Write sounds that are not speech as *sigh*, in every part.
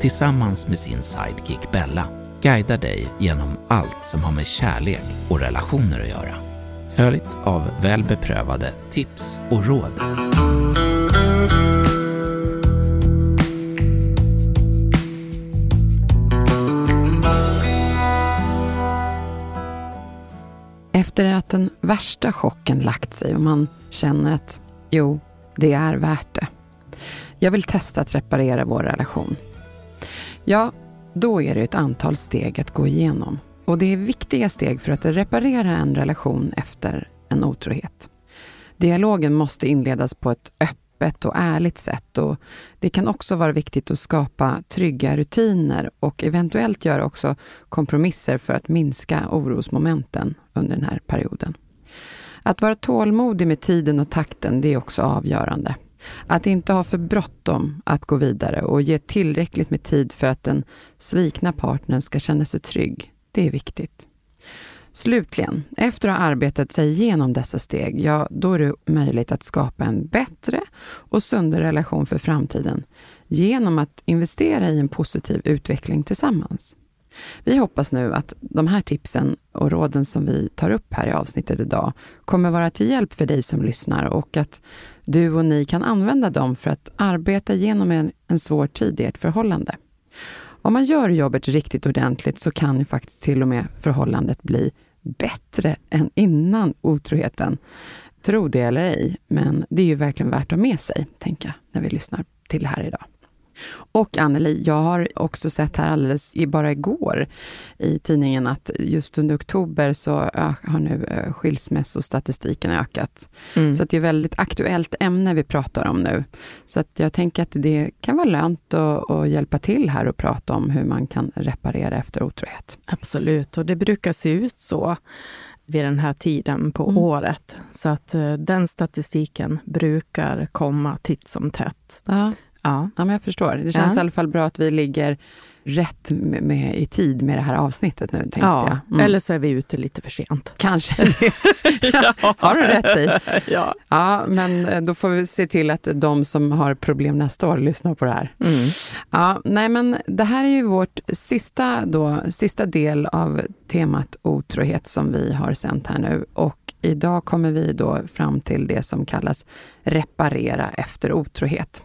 tillsammans med sin sidekick Bella guidar dig genom allt som har med kärlek och relationer att göra. Följt av väl beprövade tips och råd. Efter att den värsta chocken lagt sig och man känner att jo, det är värt det. Jag vill testa att reparera vår relation. Ja, då är det ett antal steg att gå igenom. Och det är viktiga steg för att reparera en relation efter en otrohet. Dialogen måste inledas på ett öppet och ärligt sätt och det kan också vara viktigt att skapa trygga rutiner och eventuellt göra också kompromisser för att minska orosmomenten under den här perioden. Att vara tålmodig med tiden och takten, det är också avgörande. Att inte ha för bråttom att gå vidare och ge tillräckligt med tid för att den svikna partnern ska känna sig trygg, det är viktigt. Slutligen, efter att ha arbetat sig igenom dessa steg, ja, då är det möjligt att skapa en bättre och sundare relation för framtiden genom att investera i en positiv utveckling tillsammans. Vi hoppas nu att de här tipsen och råden som vi tar upp här i avsnittet idag kommer vara till hjälp för dig som lyssnar och att du och ni kan använda dem för att arbeta genom en, en svår tid i ert förhållande. Om man gör jobbet riktigt ordentligt så kan ju faktiskt till och med förhållandet bli bättre än innan otroheten. Tro det eller ej, men det är ju verkligen värt att ha med sig, tänka när vi lyssnar till det här idag. Och Anneli, jag har också sett här alldeles i, bara igår i tidningen att just under oktober så har nu skilsmässostatistiken ökat. Mm. Så det är ett väldigt aktuellt ämne vi pratar om nu. Så att jag tänker att det kan vara lönt att, att hjälpa till här och prata om hur man kan reparera efter otrohet. Absolut, och det brukar se ut så vid den här tiden på mm. året. Så att den statistiken brukar komma titt som tätt. Ja. Ja, ja men jag förstår. Det känns ja. i alla fall bra att vi ligger rätt med, med, i tid med det här avsnittet nu, tänkte ja, jag. Mm. eller så är vi ute lite för sent. Kanske *laughs* ja, Har du rätt i. *laughs* Ja. ja, men eh, då får vi se till att de som har problem nästa år lyssnar på det här. Mm. Ja, nej men det här är ju vårt sista, då, sista del av temat otrohet som vi har sänt här nu. Och idag kommer vi då fram till det som kallas reparera efter otrohet.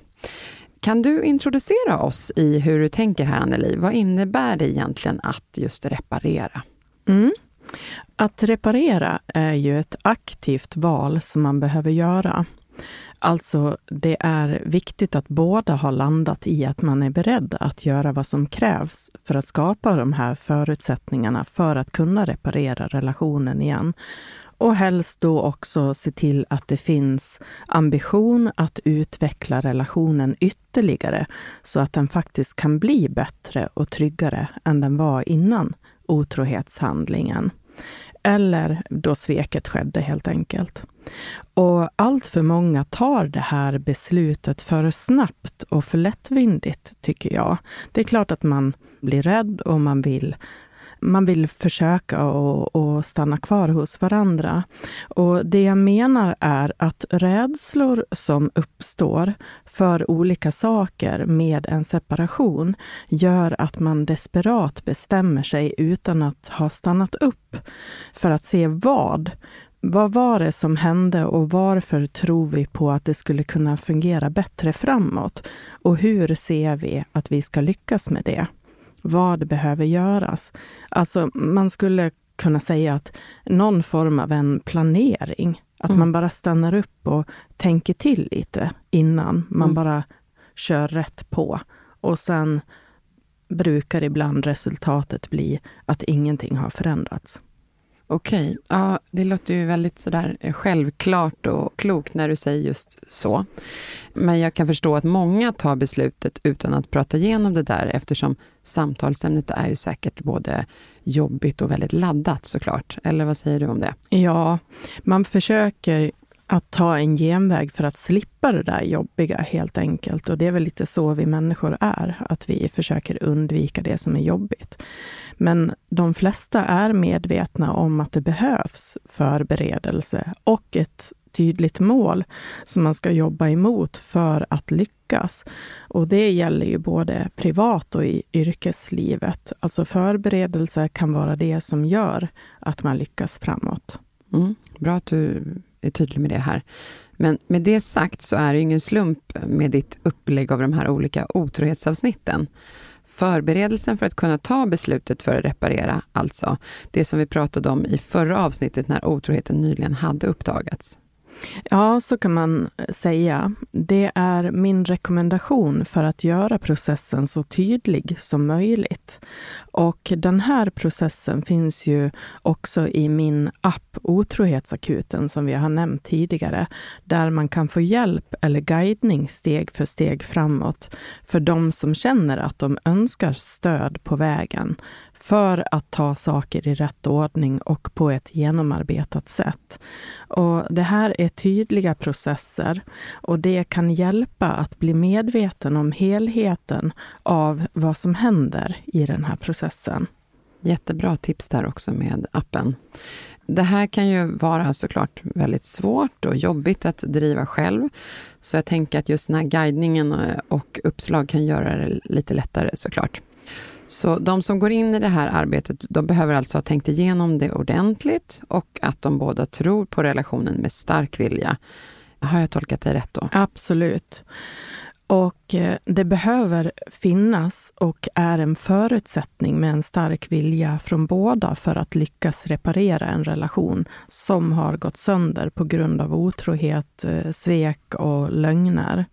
Kan du introducera oss i hur du tänker här, Anneli? Vad innebär det egentligen att just reparera? Mm. Att reparera är ju ett aktivt val som man behöver göra. Alltså, det är viktigt att båda har landat i att man är beredd att göra vad som krävs för att skapa de här förutsättningarna för att kunna reparera relationen igen. Och helst då också se till att det finns ambition att utveckla relationen ytterligare så att den faktiskt kan bli bättre och tryggare än den var innan otrohetshandlingen. Eller då sveket skedde helt enkelt. Och allt för många tar det här beslutet för snabbt och för lättvindigt, tycker jag. Det är klart att man blir rädd och man vill man vill försöka och, och, stanna kvar hos varandra. Och Det jag menar är att rädslor som uppstår för olika saker med en separation gör att man desperat bestämmer sig utan att ha stannat upp för att se vad vad var det som hände och varför tror vi på att det skulle kunna fungera bättre framåt? Och hur ser vi att vi ska lyckas med det? Vad behöver göras. Alltså, man skulle kunna säga att någon form av en planering. Att mm. man bara stannar upp och tänker till lite innan man mm. bara kör rätt på. Och sen brukar ibland resultatet bli att ingenting har förändrats. Okej, ja, det låter ju väldigt sådär eh, självklart och klokt när du säger just så. Men jag kan förstå att många tar beslutet utan att prata igenom det där eftersom samtalsämnet är ju säkert både jobbigt och väldigt laddat såklart. Eller vad säger du om det? Ja, man försöker att ta en genväg för att slippa det där jobbiga helt enkelt. Och det är väl lite så vi människor är, att vi försöker undvika det som är jobbigt. Men de flesta är medvetna om att det behövs förberedelse och ett tydligt mål som man ska jobba emot för att lyckas. Och det gäller ju både privat och i yrkeslivet. Alltså förberedelse kan vara det som gör att man lyckas framåt. Mm, bra att du är tydlig med det här. Men med det sagt så är det ingen slump med ditt upplägg av de här olika otrohetsavsnitten. Förberedelsen för att kunna ta beslutet för att reparera, alltså det som vi pratade om i förra avsnittet när otroheten nyligen hade uppdagats. Ja, så kan man eh, säga. Det är min rekommendation för att göra processen så tydlig som möjligt. Och den här processen finns ju också i min app Otrohetsakuten som vi har nämnt tidigare, där man kan få hjälp eller guidning steg för steg framåt för de som känner att de önskar stöd på vägen för att ta saker i rätt ordning och på ett genomarbetat sätt. Och det här är tydliga processer och det kan hjälpa att bli medveten om helheten av vad som händer i den här processen. Jättebra tips där också med appen. Det här kan ju vara såklart väldigt svårt och jobbigt att driva själv. Så jag tänker att just den här guidningen och uppslag kan göra det lite lättare såklart. Så de som går in i det här arbetet, de behöver alltså ha tänkt igenom det ordentligt och att de båda tror på relationen med stark vilja. Har jag tolkat det rätt då? Absolut. Och eh, det behöver finnas och är en förutsättning med en stark vilja från båda för att lyckas reparera en relation som har gått sönder på grund av otrohet, eh, svek och lögner.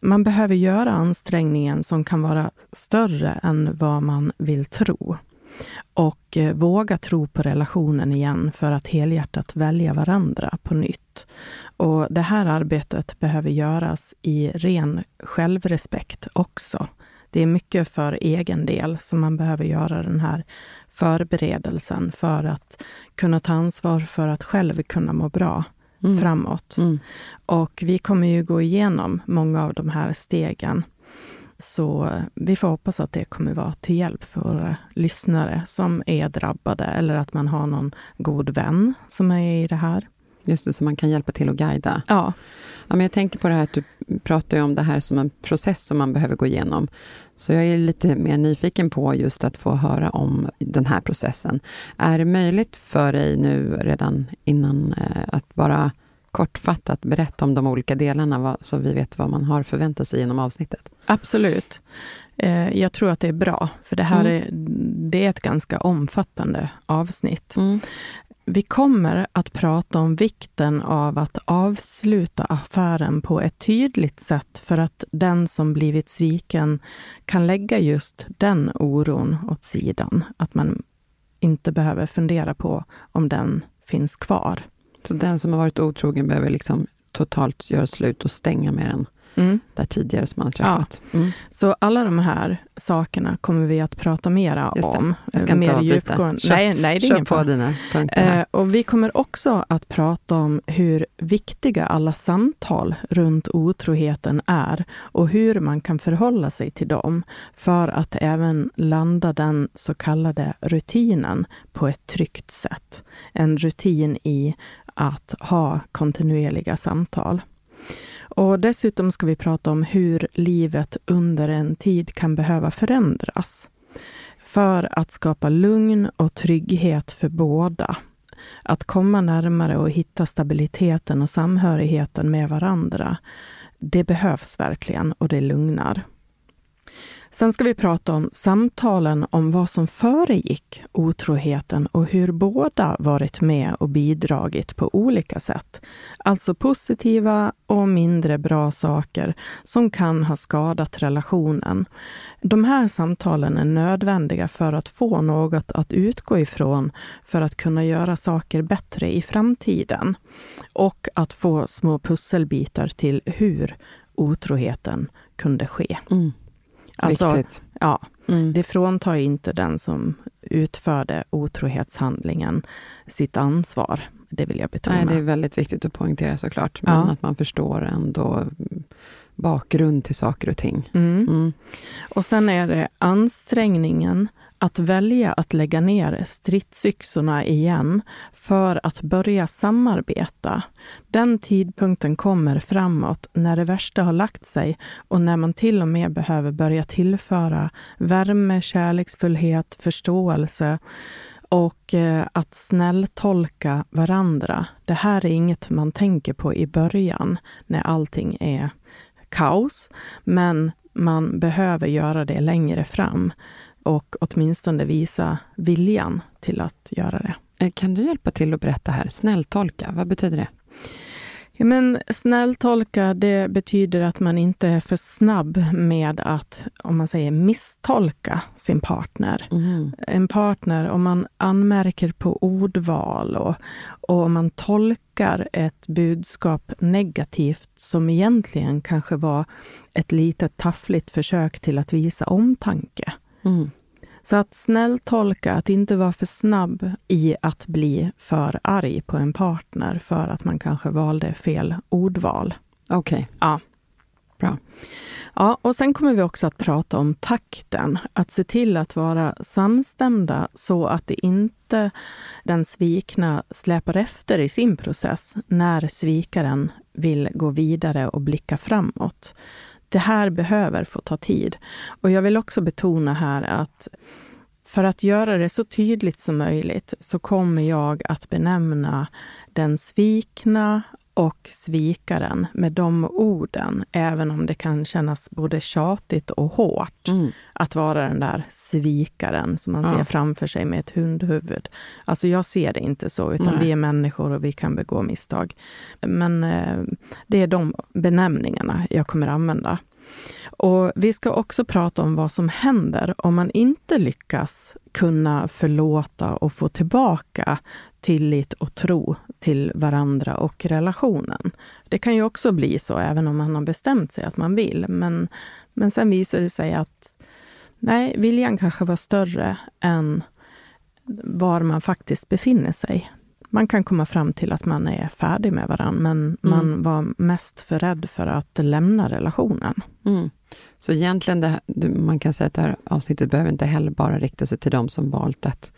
Man behöver göra ansträngningen som kan vara större än vad man vill tro. Och eh, våga tro på relationen igen för att helhjärtat välja varandra på nytt. Och det här arbetet behöver göras i ren självrespekt också. Det är mycket för egen del som man behöver göra den här förberedelsen för att kunna ta ansvar för att själv kunna må bra mm. framåt. Mm. Och vi kommer ju gå igenom många av de här stegen. Så vi får hoppas att det kommer vara till hjälp för våra lyssnare som är drabbade eller att man har någon god vän som är i det här. Just det, så man kan hjälpa till att guida. Ja. ja men jag tänker på det här att du pratar om det här som en process som man behöver gå igenom. Så jag är lite mer nyfiken på just att få höra om den här processen. Är det möjligt för dig nu redan innan eh, att bara kortfattat berätta om de olika delarna, så vi vet vad man har förväntat sig genom avsnittet? Absolut. Eh, jag tror att det är bra, för det här mm. är, det är ett ganska omfattande avsnitt. Mm. Vi kommer att prata om vikten av att avsluta affären på ett tydligt sätt för att den som blivit sviken kan lägga just den oron åt sidan. Att man inte behöver fundera på om den finns kvar. Så den som har varit otrogen behöver liksom totalt göra slut och stänga med den? Mm. där tidigare som man har träffat. Ja. Mm. Så alla de här sakerna kommer vi att prata mera om. Jag ska inte avbryta. Kör, nej, nej, det är ingen på dina punkter. Eh, och vi kommer också att prata om hur viktiga alla samtal runt otroheten är och hur man kan förhålla sig till dem för att även landa den så kallade rutinen på ett tryggt sätt. En rutin i att ha kontinuerliga samtal. Och dessutom ska vi prata om hur livet under en tid kan behöva förändras för att skapa lugn och trygghet för båda. Att komma närmare och hitta stabiliteten och samhörigheten med varandra. Det behövs verkligen och det lugnar. Sen ska vi prata om samtalen om vad som föregick otroheten och hur båda varit med och bidragit på olika sätt. Alltså positiva och mindre bra saker som kan ha skadat relationen. De här samtalen är nödvändiga för att få något att utgå ifrån för att kunna göra saker bättre i framtiden. Och att få små pusselbitar till hur otroheten kunde ske. Mm. Alltså, Viktigt. Ja, mm. Det fråntar inte den som utförde otrohetshandlingen sitt ansvar. Det vill jag betona. Nej, det är väldigt viktigt att poängtera såklart. Men ja. att man förstår ändå bakgrund till saker och ting. Mm. Mm. Och sen är det ansträngningen att välja att lägga ner stridsyxorna igen för att börja samarbeta. Den tidpunkten kommer framåt när det värsta har lagt sig och när man till och med behöver börja tillföra värme, kärleksfullhet, förståelse och eh, att snälltolka varandra. Det här är inget man tänker på i början när allting är kaos, men man behöver göra det längre fram och åtminstone visa viljan till att göra det. Eh, kan du hjälpa till att berätta här? Snälltolka, vad betyder det? Ja, men snälltolka, det betyder att man inte är för snabb med att, om man säger misstolka sin partner. Mm. En partner, om man anmärker på ordval och, och om man tolkar ett budskap negativt som egentligen kanske var ett litet taffligt försök till att visa omtanke. Mm. Så att snälltolka, att inte vara för snabb i att bli för arg på en partner för att man kanske valde fel ordval. Okej. Okay. Ja. Bra. Ja, och sen kommer vi också att prata om takten. Att se till att vara samstämda så att det inte den svikna släpar efter i sin process när svikaren vill gå vidare och blicka framåt det här behöver få ta tid. Och jag vill också betona här att för att göra det så tydligt som möjligt så kommer jag att benämna den svikna och svikaren med de orden, även om det kan kännas både tjatigt och hårt mm. att vara den där svikaren som man ja. ser framför sig med ett hundhuvud. Alltså jag ser det inte så, utan Nej. vi är människor och vi kan begå misstag. Men eh, det är de benämningarna jag kommer använda. Och vi ska också prata om vad som händer om man inte lyckas kunna förlåta och få tillbaka tillit och tro till varandra och relationen. Det kan ju också bli så, även om man har bestämt sig att man vill. Men, men sen visar det sig att nej, viljan kanske var större än var man faktiskt befinner sig. Man kan komma fram till att man är färdig med varandra, men mm. man var mest för rädd för att lämna relationen. Mm. Så egentligen, det, man kan säga att det här avsnittet behöver inte heller bara rikta sig till de som valt att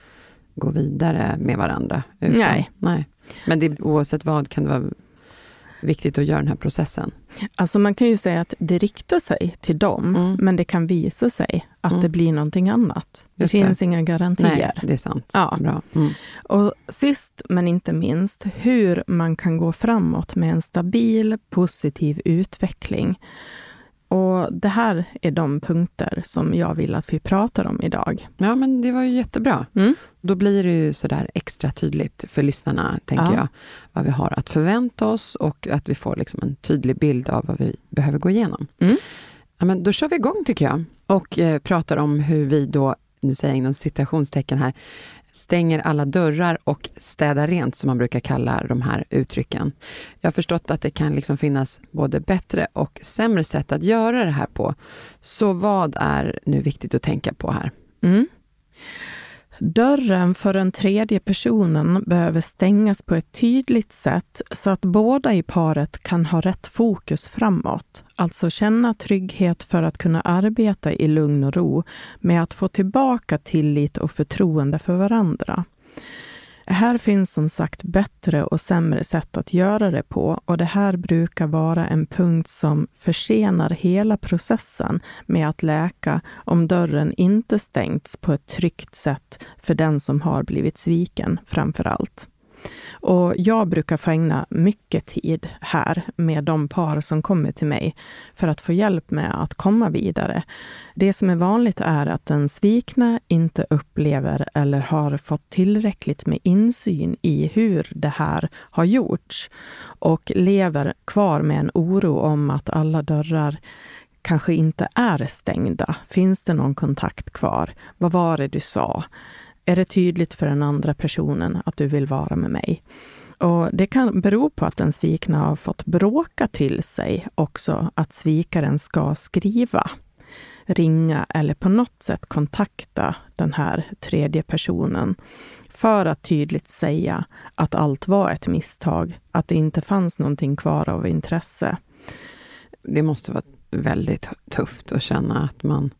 gå vidare med varandra. Utan, nej. nej. Men det, oavsett vad kan det vara viktigt att göra den här processen? Alltså man kan ju säga att det riktar sig till dem, mm. men det kan visa sig att mm. det blir någonting annat. Det Just finns det. inga garantier. Nej, det är sant. Ja. Bra. Mm. Och sist men inte minst, hur man kan gå framåt med en stabil, positiv utveckling. Och Det här är de punkter som jag vill att vi pratar om idag. Ja, men det var ju jättebra. Mm. Då blir det ju sådär extra tydligt för lyssnarna, tänker ja. jag, vad vi har att förvänta oss och att vi får liksom en tydlig bild av vad vi behöver gå igenom. Mm. Ja, men då kör vi igång, tycker jag, och eh, pratar om hur vi då, nu säger jag inom citationstecken här, stänger alla dörrar och städar rent, som man brukar kalla de här uttrycken. Jag har förstått att det kan liksom finnas både bättre och sämre sätt att göra det här på. Så vad är nu viktigt att tänka på här? Mm. Dörren för den tredje personen behöver stängas på ett tydligt sätt så att båda i paret kan ha rätt fokus framåt. Alltså känna trygghet för att kunna arbeta i lugn och ro med att få tillbaka tillit och förtroende för varandra. Här finns som sagt bättre och sämre sätt att göra det på och det här brukar vara en punkt som försenar hela processen med att läka om dörren inte stängts på ett tryggt sätt för den som har blivit sviken framför allt. Och jag brukar få ägna mycket tid här med de par som kommer till mig för att få hjälp med att komma vidare. Det som är vanligt är att den svikna inte upplever eller har fått tillräckligt med insyn i hur det här har gjorts och lever kvar med en oro om att alla dörrar kanske inte är stängda. Finns det någon kontakt kvar? Vad var det du sa? Är det tydligt för den andra personen att du vill vara med mig? Och Det kan bero på att den svikna har fått bråka till sig också att svikaren ska skriva, ringa eller på något sätt kontakta den här tredje personen för att tydligt säga att allt var ett misstag, att det inte fanns någonting kvar av intresse. Det måste vara väldigt tufft att känna att man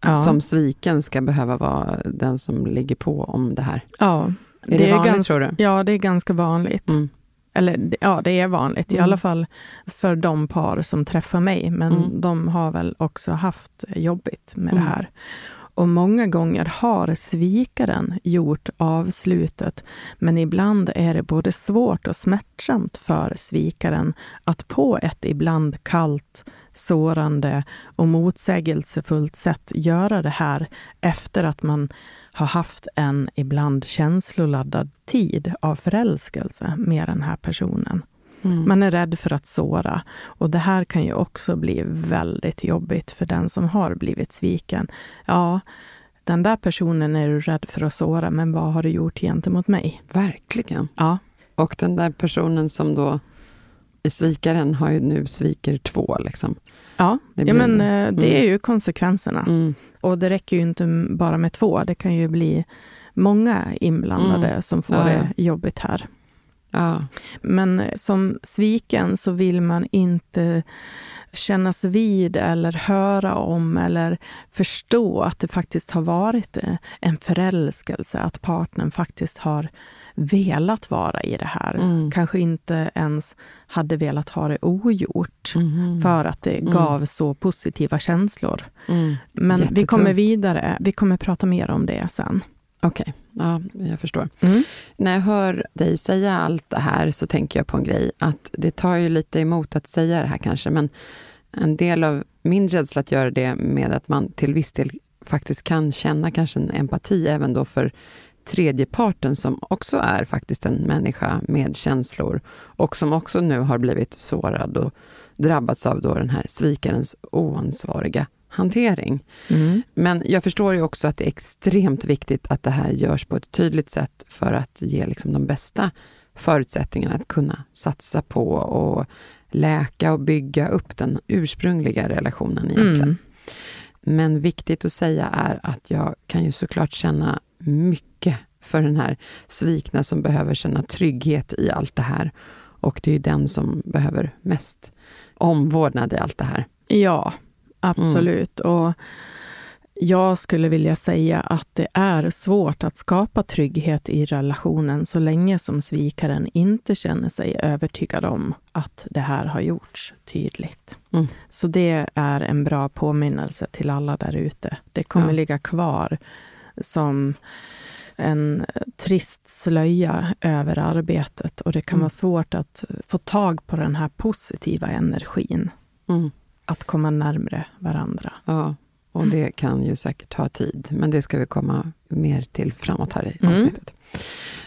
ja. som sviken ska behöva vara den som ligger på om det här. Ja, är det, det är vanligt ganska, tror du? Ja, det är ganska vanligt. Mm. Eller ja, det är vanligt, mm. i alla fall för de par som träffar mig. Men mm. de har väl också haft jobbigt med det mm. här. Och många gånger har svikaren gjort avslutet, men ibland är det både svårt och smärtsamt för svikaren att på ett ibland kallt, sårande och motsägelsefullt sätt göra det här efter att man har haft en ibland känsloladdad tid av förälskelse med den här personen. Mm. Man är rädd för att såra. Och det här kan ju också bli väldigt jobbigt för den som har blivit sviken. Ja, den där personen är du rädd för att såra, men vad har du gjort gentemot mig? Verkligen. Ja. Och den där personen som då svikaren har ju nu sviker två. Liksom. Ja, det, blir, ja, men eh, det mm. är ju konsekvenserna. Mm. Och det räcker ju inte bara med två, det kan ju bli många inblandade mm. som får ja, det jobbigt här. Ja. Men som sviken så vill man inte kännas vid eller höra om eller förstå att det faktiskt har varit eh, en förälskelse, att partnern faktiskt har velat vara i det här. Mm. Kanske inte ens hade velat ha det ogjort mm. för att det mm. gav så positiva känslor. Mm. Men vi kommer vidare. Vi kommer prata mer om det sen. Okej, okay. ja, jag förstår. Mm. När jag hör dig säga allt det här så tänker jag på en grej, att det tar ju lite emot att säga det här kanske, men en del av min rädsla att göra det med att man till viss del faktiskt kan känna kanske en empati även då för tredjeparten som också är faktiskt en människa med känslor och som också nu har blivit sårad och drabbats av då den här svikarens oansvariga hantering. Mm. Men jag förstår ju också att det är extremt viktigt att det här görs på ett tydligt sätt för att ge liksom de bästa förutsättningarna att kunna satsa på och läka och bygga upp den ursprungliga relationen egentligen. Mm. Men viktigt att säga är att jag kan ju såklart känna mycket för den här svikna som behöver känna trygghet i allt det här. Och det är den som behöver mest omvårdnad i allt det här. Ja, absolut. Mm. Och jag skulle vilja säga att det är svårt att skapa trygghet i relationen så länge som svikaren inte känner sig övertygad om att det här har gjorts tydligt. Mm. Så det är en bra påminnelse till alla där ute. Det kommer ja. ligga kvar som en trist slöja över arbetet och det kan mm. vara svårt att få tag på den här positiva energin. Mm. Att komma närmre varandra. Ja, och det kan ju säkert ta tid, men det ska vi komma mer till framåt här i mm. avsnittet. Mm.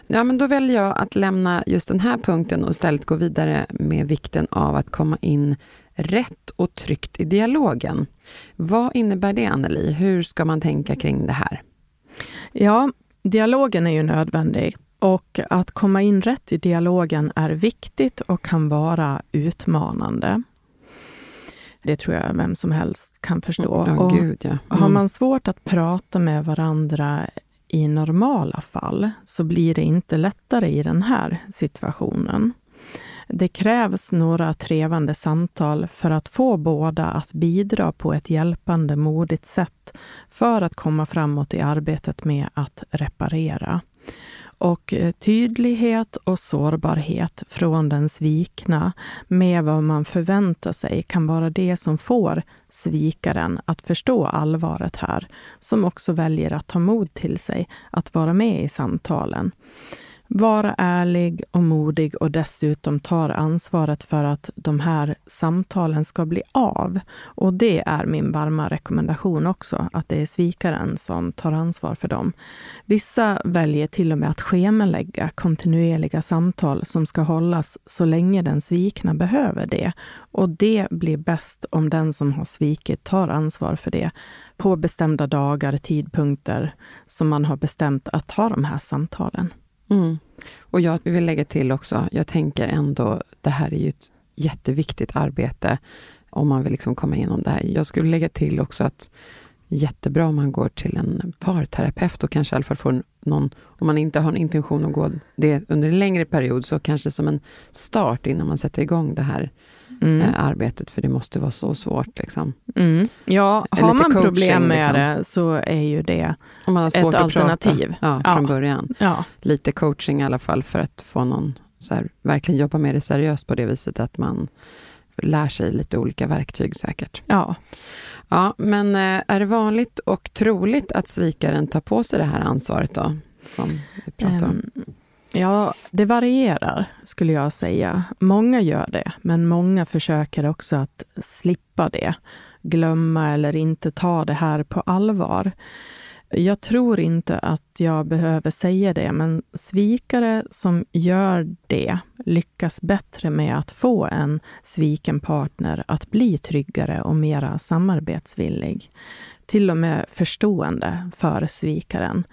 Ja, men då väljer jag att lämna just den här punkten och istället gå vidare med vikten av att komma in rätt och tryggt i dialogen. Vad innebär det, Anneli? Hur ska man tänka kring det här? Ja, dialogen är ju nödvändig och att komma in rätt i dialogen är viktigt och kan vara utmanande. Det tror jag vem som helst kan förstå. Ja, och gud, ja. Mm. Har man svårt att prata med varandra i normala fall, så blir det inte lättare i den här situationen. Det krävs några trevande samtal för att få båda att bidra på ett hjälpande, modigt sätt för att komma framåt i arbetet med att reparera. Och eh, tydlighet och sårbarhet från den svikna med vad man förväntar sig kan vara det som får svikaren att förstå allvaret här, som också väljer att ta mod till sig att vara med i samtalen vara ärlig och modig och dessutom tar ansvaret för att de här samtalen ska bli av. Och det är min varma rekommendation också, att det är svikaren som tar ansvar för dem. Vissa väljer till och med att schemalägga kontinuerliga samtal som ska hållas så länge den svikna behöver det. Och det blir bäst om den som har svikit tar ansvar för det på bestämda dagar, tidpunkter som man har bestämt att ha de här samtalen. Mm. Och jag vill lägga till också, jag tänker ändå, det här är ju ett jätteviktigt arbete om man vill liksom komma igenom det här. Jag skulle lägga till också att jättebra om man går till en parterapeut och kanske i alla fall får någon, om man inte har en intention att gå det under en längre period, så kanske som en start innan man sätter igång det här mm. eh, arbetet, för det måste vara så svårt. Liksom. Mm. Ja, har man coaching, problem med liksom. det så är ju det ett alternativ. Ja, ja, från början. Ja. Lite coaching i alla fall för att få någon, så här, verkligen jobba med det seriöst på det viset att man lär sig lite olika verktyg säkert. Ja. Ja, men eh, är det vanligt och troligt att svikaren tar på sig det här ansvaret då? Som vi pratar om? Ja, det varierar skulle jag säga. Många gör det, men många försöker också att slippa det. Glömma eller inte ta det här på allvar. Jag tror inte att jag behöver säga det, men svikare som gör det lyckas bättre med att få en sviken partner att bli tryggare och mera samarbetsvillig till och med förstående för svikaren.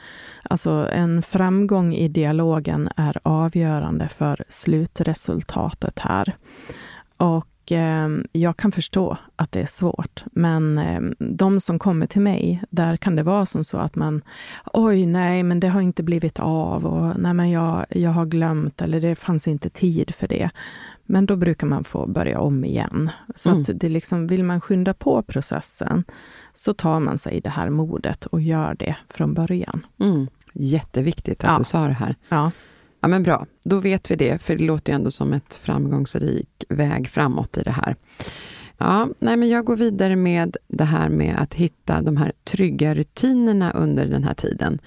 Alltså en framgång i dialogen är avgörande för slutresultatet här. Och eh, jag kan förstå att det är svårt, men eh, de som kommer till mig, där kan det vara som så att man, oj, nej, men det har inte blivit av och nej, men jag, jag har glömt eller det fanns inte tid för det. Men då brukar man få börja om igen. Så mm. att det liksom, vill man skynda på processen så tar man sig det här modet och gör det från början. Mm. Jätteviktigt att ja. du sa det här. Ja ja, men bra. Då vet vi det, för det låter ju ändå som ett framgångsrik väg framåt i det här. Ja, nej men jag går vidare med det här med att hitta de här trygga rutinerna under den här tiden.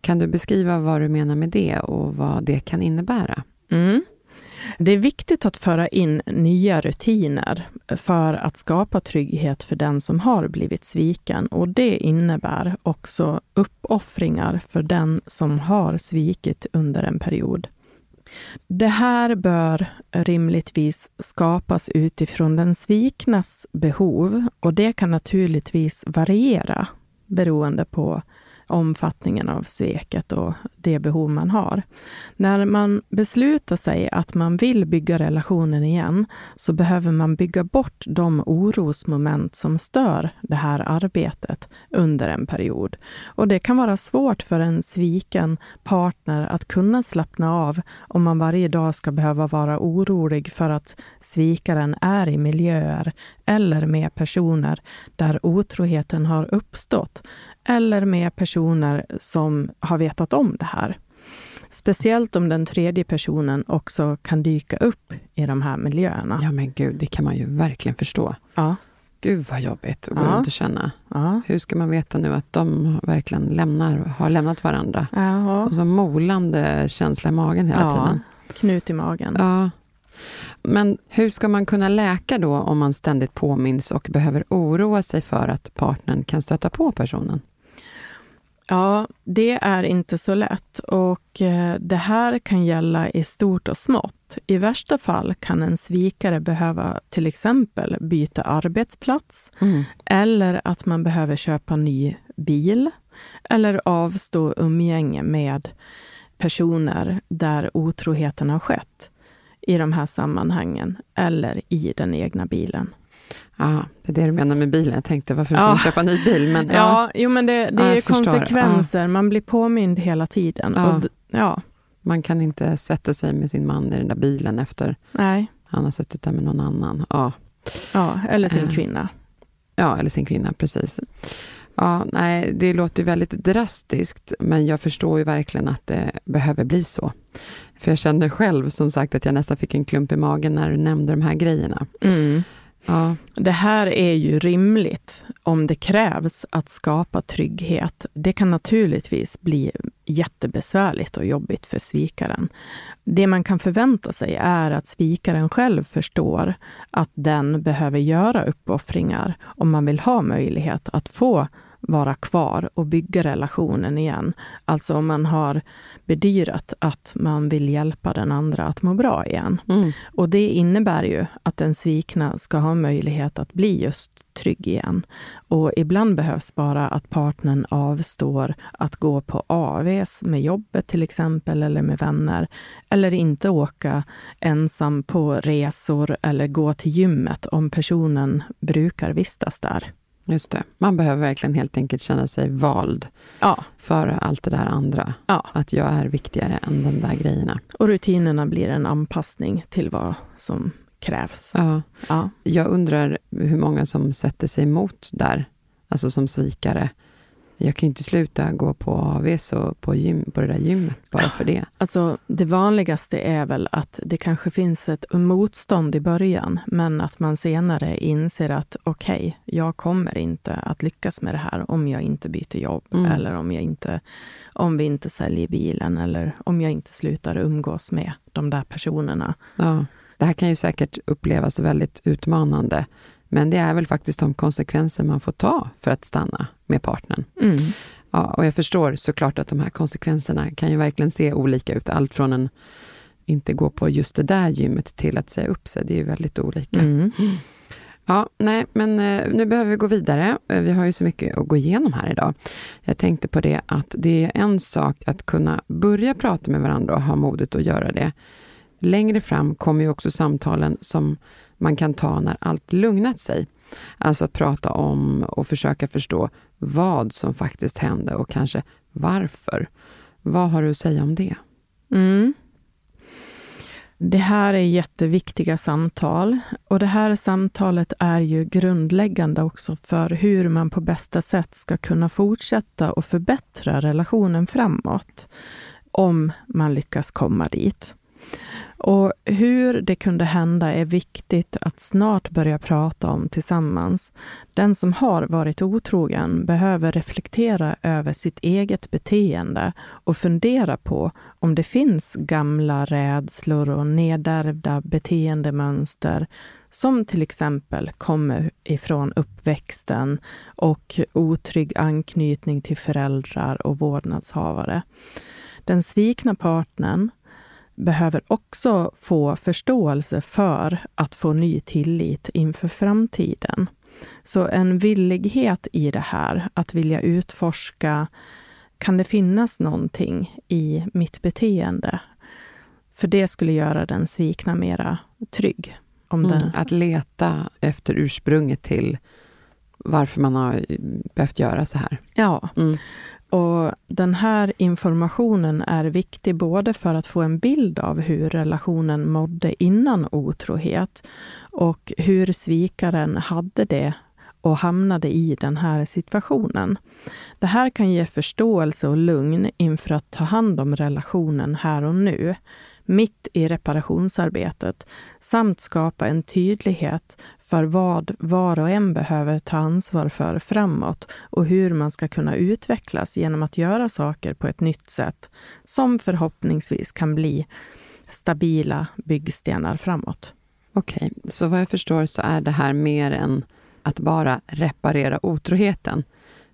Kan du beskriva vad du menar med det och vad det kan innebära? Mm. Det är viktigt att föra in nya rutiner för att skapa trygghet för den som har blivit sviken och det innebär också uppoffringar för den som har svikit under en period. Det här bör rimligtvis skapas utifrån den sviknas behov och det kan naturligtvis variera beroende på omfattningen av sveket och det behov man har. När man beslutar sig att man vill bygga relationen igen, så behöver man bygga bort de orosmoment som stör det här arbetet under en period. Och det kan vara svårt för en sviken partner att kunna slappna av om man varje dag ska behöva vara orolig för att svikaren är i miljöer eller med personer där otroheten har uppstått eller med personer som har vetat om det här. Speciellt om den tredje personen också kan dyka upp i de här miljöerna. Ja, men gud, det kan man ju verkligen förstå. Ja. Gud vad jobbigt att gå ja. runt och känna. Ja. Hur ska man veta nu att de verkligen lämnar, har lämnat varandra? Ja. Och så molande känsla i magen hela ja. tiden. Knut i magen. Ja. Men hur ska man kunna läka då om man ständigt påminns och behöver oroa sig för att partnern kan stöta på personen? Ja, det är inte så lätt och eh, det här kan gälla i stort och smått. I värsta fall kan en svikare behöva till exempel byta arbetsplats mm. eller att man behöver köpa ny bil eller avstå umgänge med personer där otroheten har skett i de här sammanhangen eller i den egna bilen. Ja, det är det du menar med bilen. Jag tänkte, varför ska ja. man köpa en ny bil? Men, ja. ja, jo, men det, det ja, är konsekvenser. Man blir påmind hela tiden. Ja. Och, ja. Man kan inte sätta sig med sin man i den där bilen efter Nej. han har suttit där med någon annan. Ja, ja eller sin eh. kvinna. Ja, eller sin kvinna, precis. Ja, nej, det låter väldigt drastiskt, men jag förstår ju verkligen att det behöver bli så. För jag känner själv, som sagt, att jag nästan fick en klump i magen när du nämnde de här grejerna. Mm. Ja. Det här är ju rimligt om det krävs att skapa trygghet. Det kan naturligtvis bli jättebesvärligt och jobbigt för svikaren. Det man kan förvänta sig är att svikaren själv förstår att den behöver göra uppoffringar om man vill ha möjlighet att få vara kvar och bygga relationen igen. Alltså om man har bedyrat att man vill hjälpa den andra att må bra igen. Mm. Och det innebär ju att den svikna ska ha möjlighet att bli just trygg igen. Och ibland behövs bara att partnern avstår att gå på AVs med jobbet till exempel, eller med vänner. Eller inte åka ensam på resor eller gå till gymmet om personen brukar vistas där. Just det. Man behöver verkligen helt enkelt känna sig vald ja. för allt det där andra. Ja. Att jag är viktigare än de där grejerna. Och rutinerna blir en anpassning till vad som krävs. Ja. Ja. Jag undrar hur många som sätter sig emot där, alltså som svikare jag kan ju inte sluta gå på AVs och på, gym, på det där gymmet bara för det. Alltså, det vanligaste är väl att det kanske finns ett motstånd i början, men att man senare inser att okej, okay, jag kommer inte att lyckas med det här om jag inte byter jobb, mm. eller om, jag inte, om vi inte säljer bilen, eller om jag inte slutar umgås med de där personerna. Ja. Det här kan ju säkert upplevas väldigt utmanande. Men det är väl faktiskt de konsekvenser man får ta för att stanna med partnern. Mm. Ja, och jag förstår såklart att de här konsekvenserna kan ju verkligen se olika ut. Allt från en inte gå på just det där gymmet till att säga upp sig. Det är ju väldigt olika. Mm. Ja, nej, men eh, nu behöver vi gå vidare. Eh, vi har ju så mycket att gå igenom här idag. Jag tänkte på det att det är en sak att kunna börja prata med varandra och ha modet att göra det. Längre fram kommer ju också samtalen som man kan ta när allt lugnat sig. Alltså att prata om och försöka förstå vad som faktiskt hände och kanske varför. Vad har du att säga om det? Mm. Det här är jätteviktiga samtal och det här samtalet är ju grundläggande också för hur man på bästa sätt ska kunna fortsätta och förbättra relationen framåt. Om man lyckas komma dit. Och hur det kunde hända är viktigt att snart börja prata om tillsammans. Den som har varit otrogen behöver reflektera över sitt eget beteende och fundera på om det finns gamla rädslor och nedärvda beteendemönster som till exempel kommer ifrån uppväxten och otrygg anknytning till föräldrar och vårdnadshavare. Den svikna partnern behöver också få förståelse för att få ny tillit inför framtiden. Så en villighet i det här, att vilja utforska, kan det finnas någonting i mitt beteende? För det skulle göra den svikna mera trygg. Om mm, den... Att leta efter ursprunget till varför man har behövt göra så här. Ja. Mm. Och Den här informationen är viktig både för att få en bild av hur relationen mådde innan otrohet och hur svikaren hade det och hamnade i den här situationen. Det här kan ge förståelse och lugn inför att ta hand om relationen här och nu mitt i reparationsarbetet samt skapa en tydlighet för vad var och en behöver ta ansvar för framåt och hur man ska kunna utvecklas genom att göra saker på ett nytt sätt som förhoppningsvis kan bli stabila byggstenar framåt. Okej, okay, så vad jag förstår så är det här mer än att bara reparera otroheten.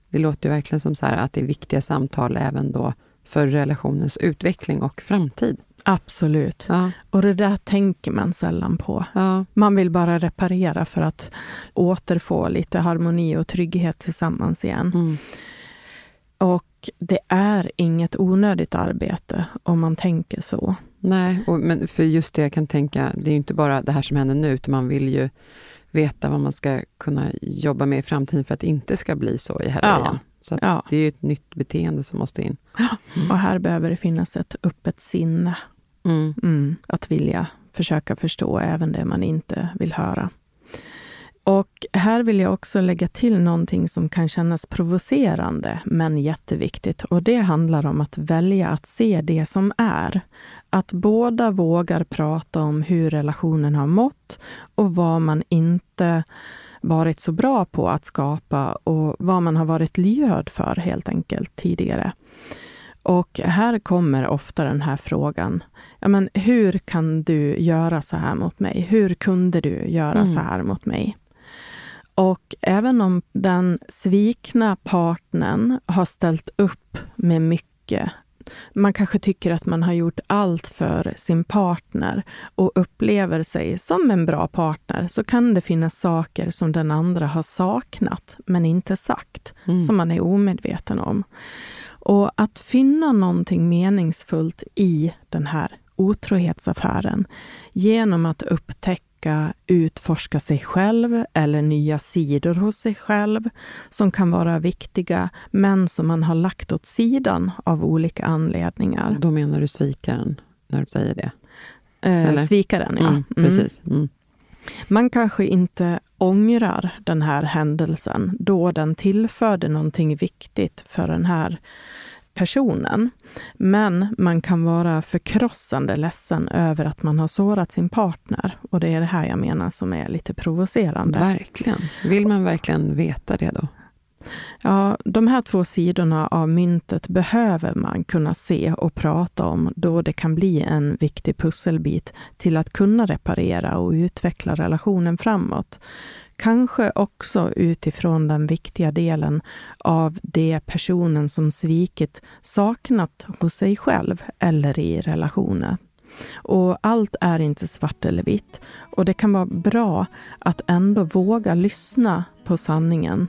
Det låter ju verkligen som så att det är viktiga samtal även då för relationens utveckling och framtid. Absolut. Ja. Och det där tänker man sällan på. Ja. Man vill bara reparera för att återfå lite harmoni och trygghet tillsammans igen. Mm. Och det är inget onödigt arbete om man tänker så. Nej, och, men för just det jag kan tänka, det är inte bara det här som händer nu, utan man vill ju veta vad man ska kunna jobba med i framtiden för att det inte ska bli så i heller ja. Så det är ju ett nytt beteende som måste in. Ja. Och här behöver det finnas ett öppet sinne Mm. Mm, att vilja försöka förstå även det man inte vill höra. Och här vill jag också lägga till någonting som kan kännas provocerande, men jätteviktigt. Och det handlar om att välja att se det som är. Att båda vågar prata om hur relationen har mått och vad man inte varit så bra på att skapa och vad man har varit lyhörd för helt enkelt tidigare. Och här kommer ofta den här frågan. Ja, men hur kan du göra så här mot mig? Hur kunde du göra mm. så här mot mig? Och även om den svikna partnern har ställt upp med mycket man kanske tycker att man har gjort allt för sin partner och upplever sig som en bra partner, så kan det finnas saker som den andra har saknat, men inte sagt, mm. som man är omedveten om. Och att finna någonting meningsfullt i den här otrohetsaffären genom att upptäcka, utforska sig själv eller nya sidor hos sig själv som kan vara viktiga, men som man har lagt åt sidan av olika anledningar. Då menar du svikaren, när du säger det? Eh, svikaren, ja. Mm, mm. precis. Mm. Man kanske inte ångrar den här händelsen då den tillförde någonting viktigt för den här personen. Men man kan vara förkrossande ledsen över att man har sårat sin partner. Och det är det här jag menar som är lite provocerande. Verkligen. Vill man verkligen veta det då? Ja, de här två sidorna av myntet behöver man kunna se och prata om då det kan bli en viktig pusselbit till att kunna reparera och utveckla relationen framåt. Kanske också utifrån den viktiga delen av det personen som svikit saknat hos sig själv eller i relationen. Och allt är inte svart eller vitt. Och det kan vara bra att ändå våga lyssna på sanningen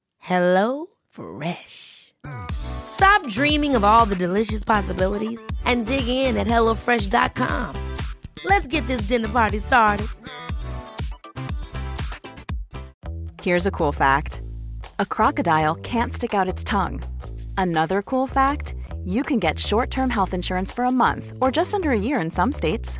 Hello Fresh. Stop dreaming of all the delicious possibilities and dig in at HelloFresh.com. Let's get this dinner party started. Here's a cool fact a crocodile can't stick out its tongue. Another cool fact you can get short term health insurance for a month or just under a year in some states.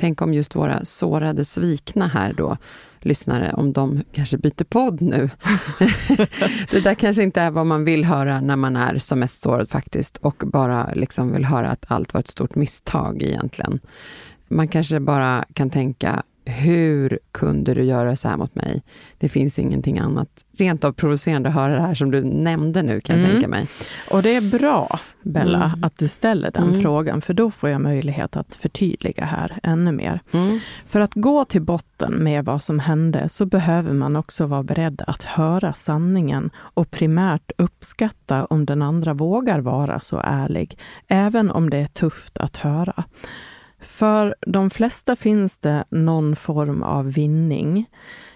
Tänk om just våra sårade svikna här då, lyssnare, om de kanske byter podd nu. *laughs* det där kanske inte är vad man vill höra när man är som mest sårad faktiskt och bara liksom vill höra att allt var ett stort misstag egentligen. Man kanske bara kan tänka, hur kunde du göra så här mot mig? Det finns ingenting annat rent av provocerande att höra det här som du nämnde nu, kan mm. jag tänka mig. Och det är bra, Bella, mm. att du ställer den mm. frågan, för då får jag möjlighet att förtydliga här ännu mer. Mm. För att gå till botten med vad som hände, så behöver man också vara beredd att höra sanningen och primärt uppskatta om den andra vågar vara så ärlig, även om det är tufft att höra. För de flesta finns det någon form av vinning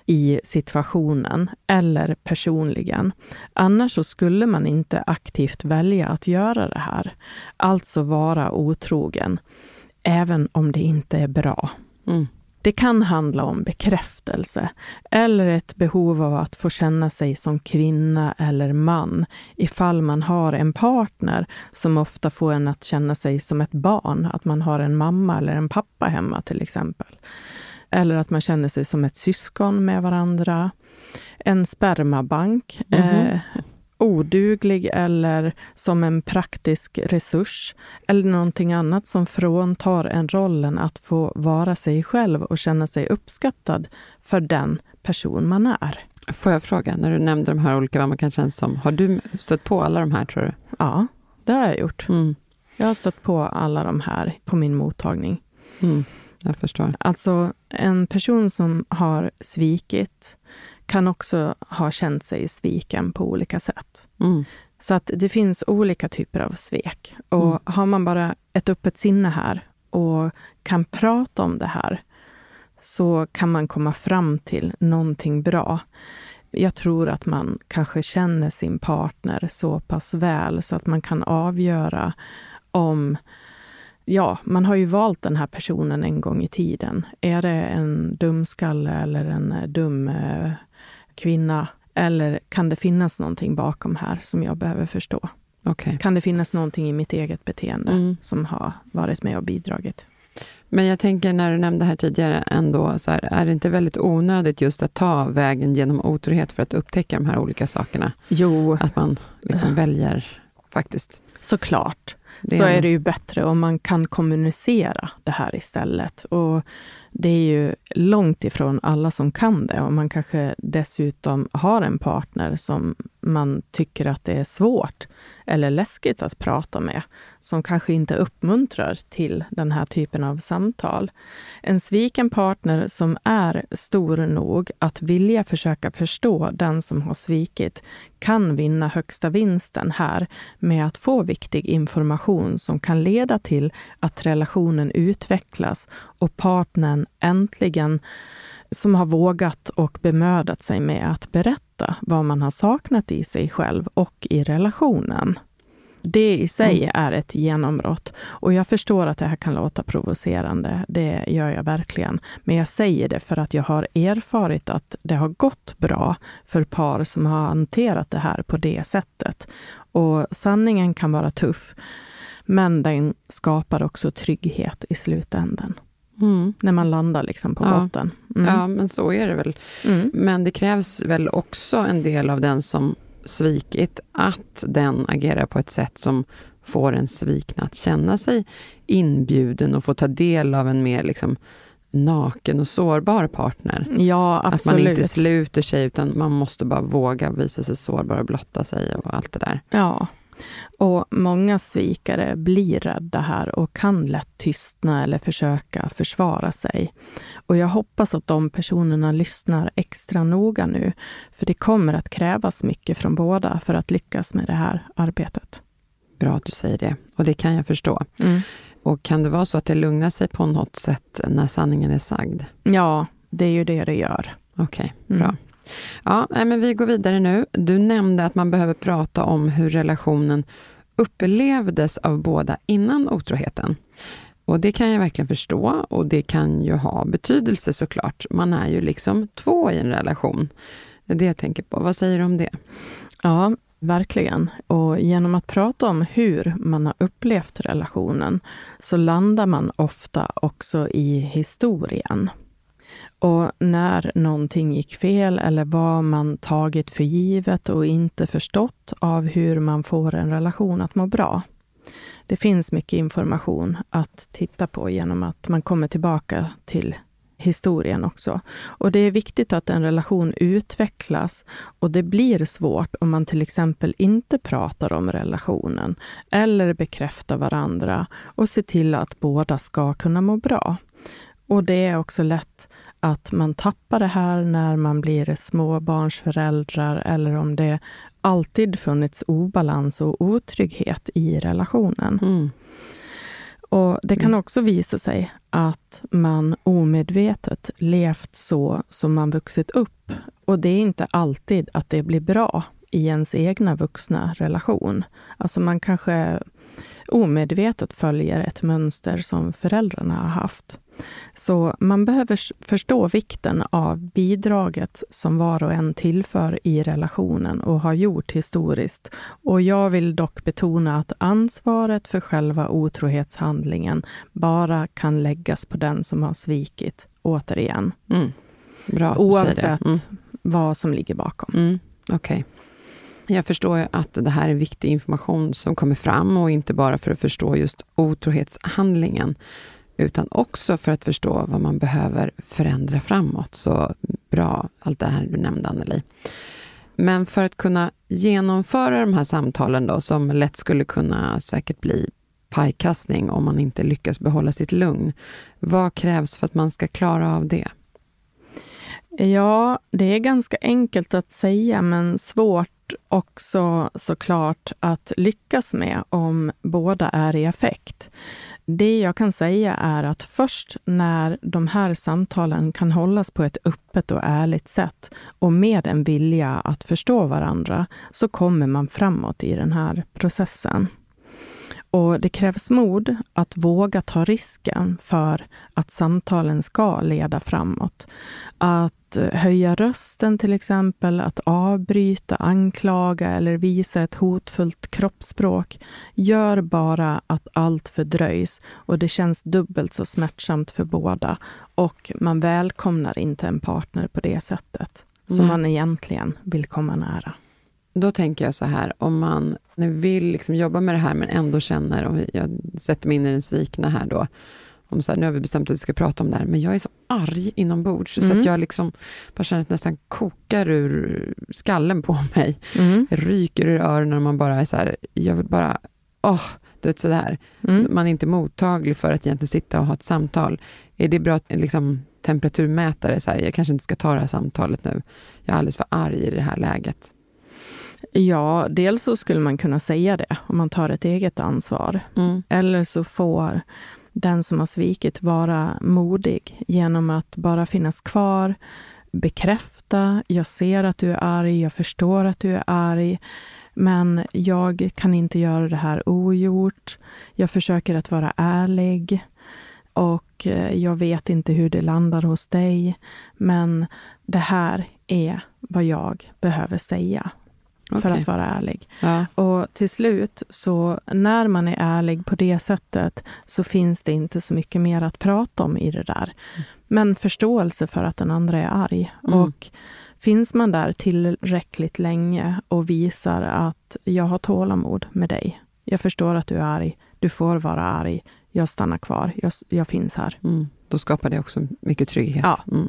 i situationen eller personligen. Annars så skulle man inte aktivt välja att göra det här. Alltså vara otrogen, även om det inte är bra. Mm. Det kan handla om bekräftelse eller ett behov av att få känna sig som kvinna eller man ifall man har en partner som ofta får en att känna sig som ett barn, att man har en mamma eller en pappa hemma till exempel. Eller att man känner sig som ett syskon med varandra. En spermabank. Mm -hmm. eh, oduglig eller som en praktisk resurs eller någonting annat som fråntar en rollen att få vara sig själv och känna sig uppskattad för den person man är. Får jag fråga, när du nämnde de här olika, vad man kan känna som, har du stött på alla de här tror du? Ja, det har jag gjort. Mm. Jag har stött på alla de här på min mottagning. Mm, jag förstår. Alltså, en person som har svikit kan också ha känt sig sviken på olika sätt. Mm. Så att det finns olika typer av svek. Och Mm. har man bara ett öppet sinne här och kan prata om det här, så kan man komma fram till någonting bra. Jag tror att man kanske känner sin partner så pass väl så att man kan avgöra om Ja, man har ju valt den här personen en gång i tiden. Är det en dumskalle eller en dum eh, kvinna? Eller kan det finnas någonting bakom här som jag behöver förstå? Okej. Kan det finnas någonting i mitt eget beteende Mm. som har varit med och bidragit? Men jag tänker när du nämnde här tidigare ändå, så här, är det inte väldigt onödigt just att ta vägen genom otrohet för att upptäcka de här olika sakerna? Jo, Att man liksom väljer faktiskt. såklart. Det så är- är det ju bättre om man kan kommunicera det här istället. Och det är ju långt ifrån alla som kan det. Och man kanske dessutom har en partner som man tycker att det är svårt eller läskigt att prata med, som kanske inte uppmuntrar till den här typen av samtal. En sviken partner som är stor nog att vilja försöka förstå den som har svikit kan vinna högsta vinsten här med att få viktig information som kan leda till att relationen utvecklas och partnern äntligen som har vågat och bemödat sig med att berätta vad man har saknat i sig själv och i relationen. Det i sig är ett genombrott. Och jag förstår att det här kan låta provocerande. Det gör jag verkligen. Men jag säger det för att jag har erfarit att det har gått bra för par som har hanterat det här på det sättet. Och sanningen kan vara tuff, men den skapar också trygghet i slutändan. Mm. När man landar liksom på Ja. botten. Mm. Ja, men så är det väl. Mm. Men det krävs väl också en del av den som svikit, att den agerar på ett sätt som får en svikna att känna sig inbjuden och få ta del av en mer liksom naken och sårbar partner. Ja, Att man inte sluter sig, utan man måste bara våga visa sig sårbar och blotta sig och allt det där. Ja. Och många svikare blir rädda här och kan lätt tystna eller försöka försvara sig. Och jag hoppas att de personerna lyssnar extra noga nu, för det kommer att krävas mycket från båda för att lyckas med det här arbetet. Bra att du säger det, och det kan jag förstå. Och kan det vara så att det lugnar sig på något sätt när sanningen är sagd? Ja, det är ju det det gör. Okej, Mm. bra. Ja, nej, men vi går vidare nu. Du nämnde att man behöver prata om hur relationen upplevdes av båda innan otroheten. Och det kan jag verkligen förstå och det kan ju ha betydelse såklart. Man är ju liksom två i en relation. Det är det jag tänker på. Vad säger du om det? Ja, verkligen. Och genom att prata om hur man har upplevt relationen så landar man ofta också i historien. Och när någonting gick fel eller vad man tagit för givet och inte förstått av hur man får en relation att må bra. Det finns mycket information att titta på genom att man kommer tillbaka till historien också. Och det är viktigt att en relation utvecklas och det blir svårt om man till exempel inte pratar om relationen eller bekräftar varandra och ser till att båda ska kunna må bra. Och det är också lätt att man tappar det här när man blir småbarnsföräldrar eller om det alltid funnits obalans och otrygghet i relationen. Mm. Och Det kan också visa sig att man omedvetet levt så som man vuxit upp. Och det är inte alltid att det blir bra i ens egna vuxna relation. Alltså man kanske omedvetet följer ett mönster som föräldrarna har haft. Så man behöver förstå vikten av bidraget som var och en tillför i relationen och har gjort historiskt. Och jag vill dock betona att ansvaret för själva otrohetshandlingen bara kan läggas på den som har svikit, återigen. Mm. Bra Oavsett. Mm. vad som ligger bakom. Mm, Okej. Jag förstår att det här är viktig information som kommer fram och inte bara för att förstå just otrohetshandlingen utan också för att förstå vad man behöver förändra framåt. Så bra, allt det här du nämnde Anneli. Men för att kunna genomföra de här samtalen då, som lätt skulle kunna säkert bli pajkastning om man inte lyckas behålla sitt lugn. Vad krävs för att man ska klara av det? Ja, det är ganska enkelt att säga, men svårt också såklart att lyckas med om båda är i effekt. Det jag kan säga är att först när de här samtalen kan hållas på ett öppet och ärligt sätt och med en vilja att förstå varandra, så kommer man framåt i den här processen. Och det krävs mod att våga ta risken för att samtalen ska leda framåt. Att höja rösten till exempel, att avbryta, anklaga eller visa ett hotfullt kroppsspråk gör bara att allt fördröjs och det känns dubbelt så smärtsamt för båda. Och man välkomnar inte en partner på det sättet som Nej. man egentligen vill komma nära. Då tänker jag så här, om man vill liksom jobba med det här men ändå känner, om jag sätter mig in i den svikna här då, om så här, nu har vi bestämt att vi ska prata om det här, men jag är så arg inombords Mm. så att jag liksom bara känner att det nästan kokar ur skallen på *laughs* mig. Mm. ryker ur öronen och man bara är så här, jag vill bara, åh, du vet sådär. Mm. Man är inte mottaglig för att egentligen sitta och ha ett samtal. Är det bra liksom, temperaturmätare, så här, jag kanske inte ska ta det här samtalet nu. Jag är alldeles för arg i det här läget. Ja, dels så skulle man kunna säga det om man tar ett eget ansvar. Mm. Eller så får den som har svikit vara modig genom att bara finnas kvar, bekräfta, jag ser att du är arg, jag förstår att du är arg, men jag kan inte göra det här ogjort. Jag försöker att vara ärlig och eh, jag vet inte hur det landar hos dig, men det här är vad jag behöver säga för Okej. att vara ärlig. Ja. Och till slut, så när man är ärlig på det sättet, så finns det inte så mycket mer att prata om i det där. Men förståelse för att den andra är arg. Mm. Och finns man där tillräckligt länge och visar att jag har tålamod med dig. Jag förstår att du är arg. Du får vara arg. Jag stannar kvar. Jag, jag finns här. Mm. Då skapar det också mycket trygghet. Ja. Mm.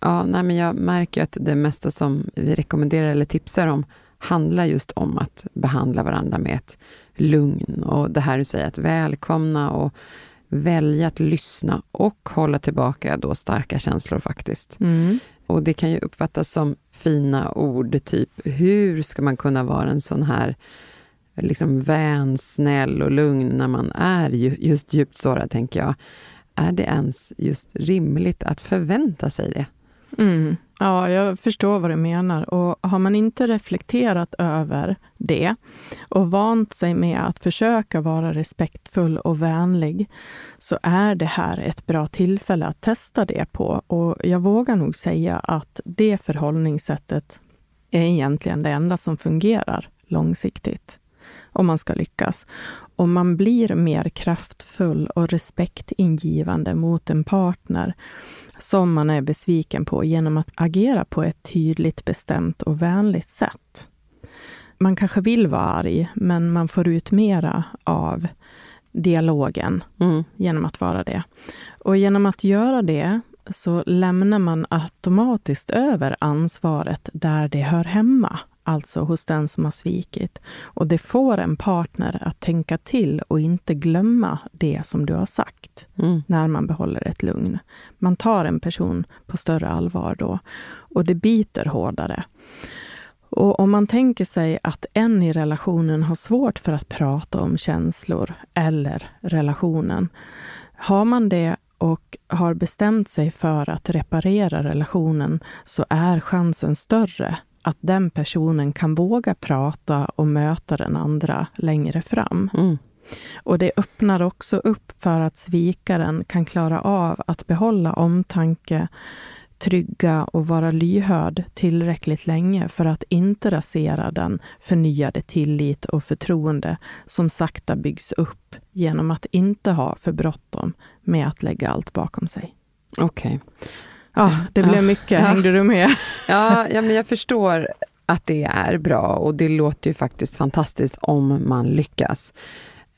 Ja, nej, men jag märker att det mesta som vi rekommenderar eller tipsar om handlar just om att behandla varandra med ett lugn och det här du säger att välkomna och välja att lyssna och hålla tillbaka då starka känslor faktiskt. Mm. Och det kan ju uppfattas som fina ord, typ hur ska man kunna vara en sån här liksom vän, snäll och lugn när man är ju, just djupt sårad, tänker jag. Är det ens just rimligt att förvänta sig det? Mm. Ja, jag förstår vad du menar. Och har man inte reflekterat över det och vant sig med att försöka vara respektfull och vänlig, så är det här ett bra tillfälle att testa det på. Och jag vågar nog säga att det förhållningssättet är egentligen det enda som fungerar långsiktigt om man ska lyckas. Om man blir mer kraftfull och respektingivande mot en partner som man är besviken på genom att agera på ett tydligt, bestämt och vänligt sätt. Man kanske vill vara arg, men man får ut mera av dialogen Mm. genom att vara det. Och genom att göra det så lämnar man automatiskt över ansvaret där det hör hemma, alltså hos den som har svikit. Och det får en partner att tänka till och inte glömma det som du har sagt Mm. när man behåller ett lugn. Man tar en person på större allvar då och det biter hårdare. Och om man tänker sig att en i relationen har svårt för att prata om känslor eller relationen, har man det och har bestämt sig för att reparera relationen så är chansen större att den personen kan våga prata och möta den andra längre fram. Mm. Och det öppnar också upp för att svikaren kan klara av att behålla omtanke, trygga och vara lyhörd tillräckligt länge för att inte rasera den förnyade tillit och förtroende som sakta byggs upp genom att inte ha för bråttom med att lägga allt bakom sig. Okej. Ja, det blev Ja. mycket. Ja. Hängde du med? *laughs* Ja, ja, men jag förstår att det är bra och det låter ju faktiskt fantastiskt om man lyckas.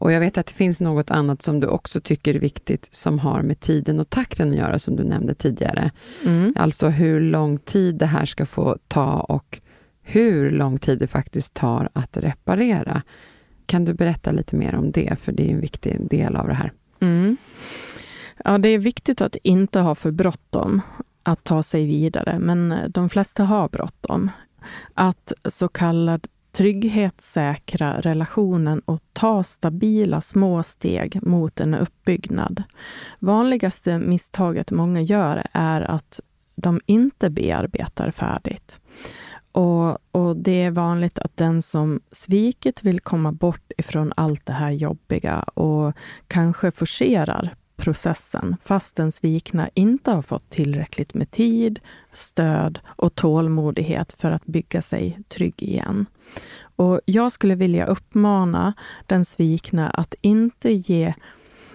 Och jag vet att det finns något annat som du också tycker är viktigt som har med tiden och takten att göra, som du nämnde tidigare. Mm. Alltså hur lång tid det här ska få ta och hur lång tid det faktiskt tar att reparera. Kan du berätta lite mer om det, för det är en viktig del av det här. Mm. Ja, det är viktigt att inte ha för bråttom. att ta sig vidare, men de flesta har bråttom. Att så kallad trygghetssäkra relationen och ta stabila små steg mot en uppbyggnad. Vanligaste misstaget många gör är att de inte bearbetar färdigt. Och, och, det är vanligt att den som svikit vill komma bort ifrån allt det här jobbiga och kanske forcerar processen fast den svikna inte har fått tillräckligt med tid, stöd och tålmodighet för att bygga sig trygg igen. Och jag skulle vilja uppmana den svikna att inte ge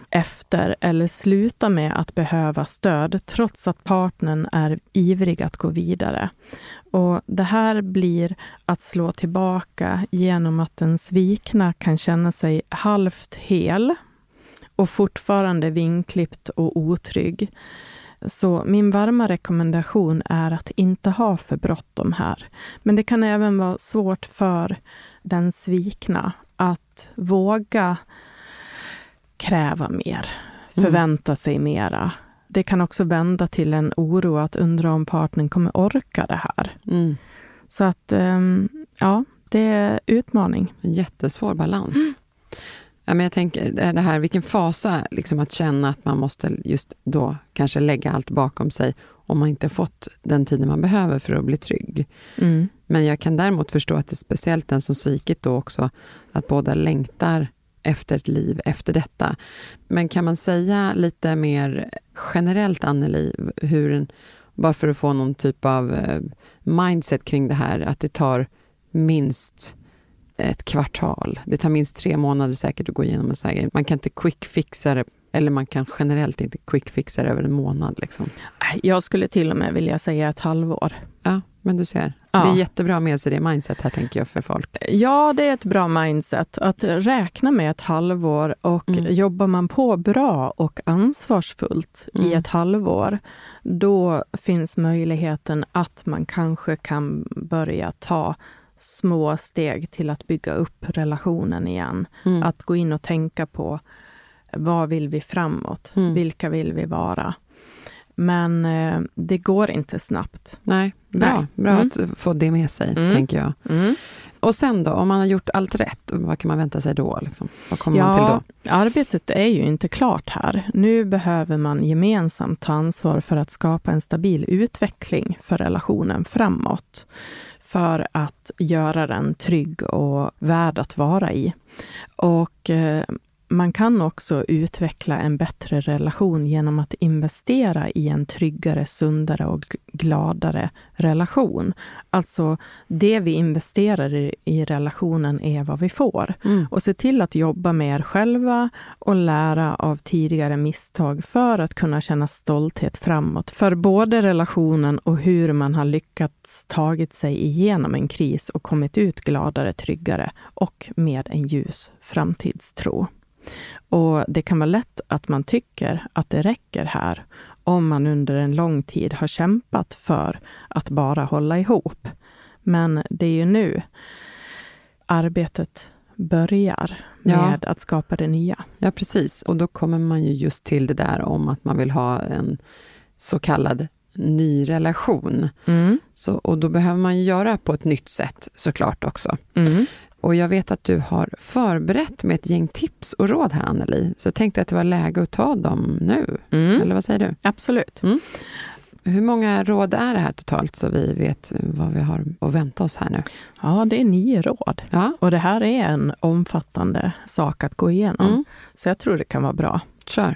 efter eller sluta med att behöva stöd trots att partnern är ivrig att gå vidare. Och Det här blir att slå tillbaka genom att den svikna kan känna sig halvt hel och fortfarande vinklippt och otrygg. Så min varma rekommendation är att inte ha för bråttom här. Men det kan även vara svårt för den svikna att våga kräva mer, mm. förvänta sig mera. Det kan också vända till en oro att undra om partnern kommer orka det här. Mm. Så att, ehm, ja, det är utmaning. En jättesvår balans. Mm. Ja, men jag tänker det här, vilken fasa liksom att känna att man måste just då kanske lägga allt bakom sig om man inte fått den tiden man behöver för att bli trygg. Mm. Men jag kan däremot förstå att det är speciellt den som svikit då också, att båda längtar efter ett liv efter detta. Men kan man säga lite mer generellt, Anneli, hur en, bara för att få någon typ av eh, mindset kring det här, att det tar minst ett kvartal. Det tar minst tre månader säkert att gå igenom en sån här grej. Man kan inte quickfixa det eller man kan generellt inte quickfixa det över en månad. Liksom. Jag skulle till och med vilja säga ett halvår. Ja, men du ser. Ja. Det är jättebra med sig det mindset här, tänker jag, för folk. Ja, det är ett bra mindset. Att räkna med ett halvår och mm. jobbar man på bra och ansvarsfullt mm. i ett halvår, då finns möjligheten att man kanske kan börja ta små steg till att bygga upp relationen igen. Mm. Att gå in och tänka på vad vill vi framåt? Mm. Vilka vill vi vara? Men eh, det går inte snabbt. Nej, bra, Nej. bra mm. att få det med sig, mm. tänker jag. Mm. Och sen då, om man har gjort allt rätt, vad kan man vänta sig då? Liksom? Vad kommer ja, man till då? Arbetet är ju inte klart här. Nu behöver man gemensamt ta ansvar för att skapa en stabil utveckling för relationen framåt för att göra den trygg och värd att vara i. Och eh, man kan också utveckla en bättre relation genom att investera i en tryggare, sundare och gladare relation. Alltså, det vi investerar i, i relationen är vad vi får. Mm. Och se till att jobba med er själva och lära av tidigare misstag för att kunna känna stolthet framåt. För både relationen och hur man har lyckats tagit sig igenom en kris och kommit ut gladare, tryggare och med en ljus framtidstro. Och det kan vara lätt att man tycker att det räcker här om man under en lång tid har kämpat för att bara hålla ihop. Men det är ju nu arbetet börjar med ja. att skapa det nya. Ja, precis. Och då kommer man ju just till det där om att man vill ha en så kallad ny relation. Mm. Så, och då behöver man göra på ett nytt sätt såklart också. Mm. Och jag vet att du har förberett med ett gäng tips och råd här, Anneli. Så jag tänkte att det var läge att ta dem nu. Mm. Eller vad säger du? Absolut. Mm. Hur många råd är det här totalt, så vi vet vad vi har att vänta oss här nu? Ja, det är nio råd. Ja. Och det här är en omfattande sak att gå igenom. Mm. Så jag tror det kan vara bra. Kör.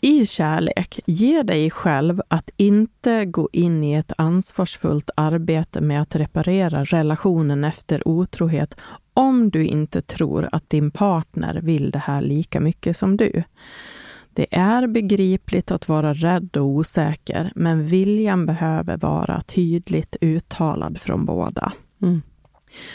I kärlek, ge dig själv att inte gå in i ett ansvarsfullt arbete med att reparera relationen efter otrohet om du inte tror att din partner vill det här lika mycket som du. Det är begripligt att vara rädd och osäker, men viljan behöver vara tydligt uttalad från båda. Mm.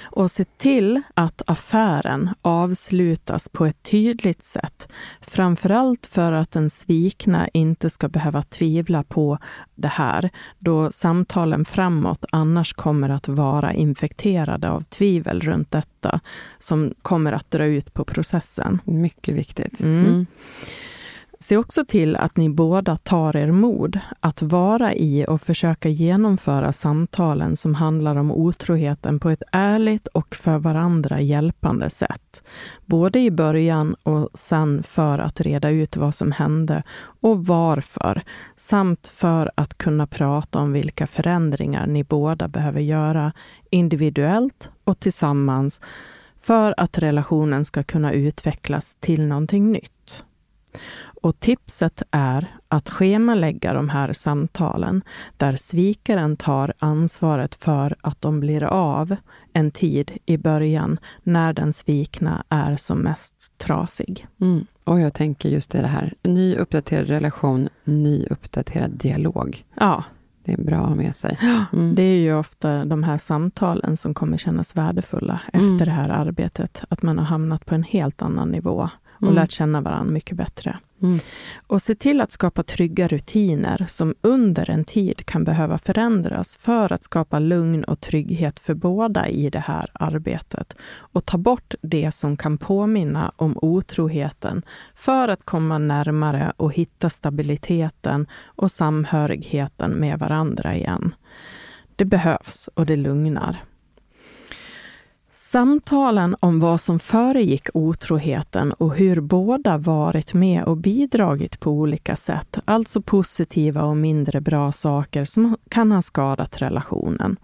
Och se till att affären avslutas på ett tydligt sätt. Framförallt för att den svikna inte ska behöva tvivla på det här, då samtalen framåt annars kommer att vara infekterade av tvivel runt detta, som kommer att dra ut på processen. Mycket viktigt. Mm. Mm. Se också till att ni båda tar er mod att vara i och försöka genomföra samtalen som handlar om otroheten på ett ärligt och för varandra hjälpande sätt. Både i början och sen för att reda ut vad som hände och varför, samt för att kunna prata om vilka förändringar ni båda behöver göra individuellt och tillsammans för att relationen ska kunna utvecklas till någonting nytt. Och tipset är att schemalägga de här samtalen där svikaren tar ansvaret för att de blir av en tid i början när den svikna är som mest trasig. Mm. Och jag tänker just det här, ny uppdaterad relation, ny uppdaterad dialog. Ja. Det är bra att ha med sig. Mm. Det är ju ofta de här samtalen som kommer kännas värdefulla mm. efter det här arbetet. Att man har hamnat på en helt annan nivå och mm. lärt känna varandra mycket bättre. Mm. Och se till att skapa trygga rutiner som under en tid kan behöva förändras för att skapa lugn och trygghet för båda i det här arbetet. Och ta bort det som kan påminna om otroheten för att komma närmare och hitta stabiliteten och samhörigheten med varandra igen. Det behövs och det lugnar. Samtalen om vad som föregick otroheten och hur båda varit med och bidragit på olika sätt, alltså positiva och mindre bra saker som kan ha skadat relationen.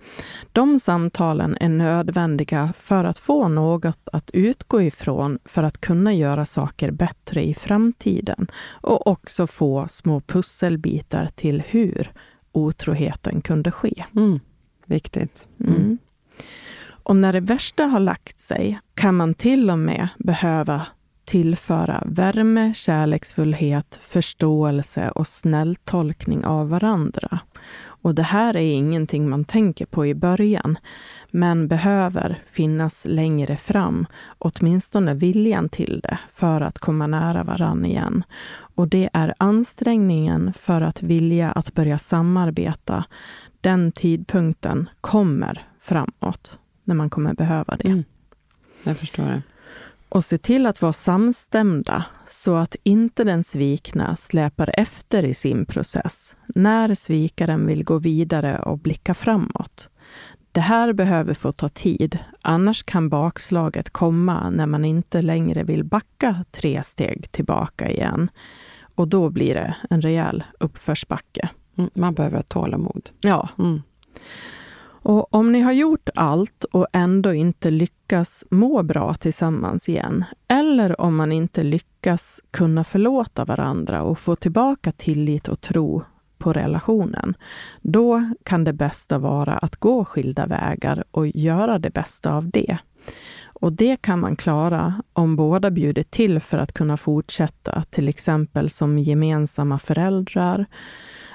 De samtalen är nödvändiga för att få något att utgå ifrån för att kunna göra saker bättre i framtiden och också få små pusselbitar till hur otroheten kunde ske. Mm. Viktigt. Mm. Och när det värsta har lagt sig kan man till och med behöva tillföra värme, kärleksfullhet, förståelse och snälltolkning av varandra. Och det här är ingenting man tänker på i början, men behöver finnas längre fram, åtminstone viljan till det, för att komma nära varann igen. Och det är ansträngningen för att vilja att börja samarbeta. Den tidpunkten kommer framåt när man kommer behöva det. Mm. Jag förstår det. Och se till att vara samstämda så att inte den svikna släpar efter i sin process när svikaren vill gå vidare och blicka framåt. Det här behöver få ta tid, annars kan bakslaget komma när man inte längre vill backa tre steg tillbaka igen. Och då blir det en rejäl uppförsbacke. Mm, man behöver ha tålamod. Ja. Mm. Och om ni har gjort allt och ändå inte lyckas må bra tillsammans igen, eller om man inte lyckas kunna förlåta varandra och få tillbaka tillit och tro på relationen, då kan det bästa vara att gå skilda vägar och göra det bästa av det. Och det kan man klara om båda bjuder till för att kunna fortsätta, till exempel som gemensamma föräldrar,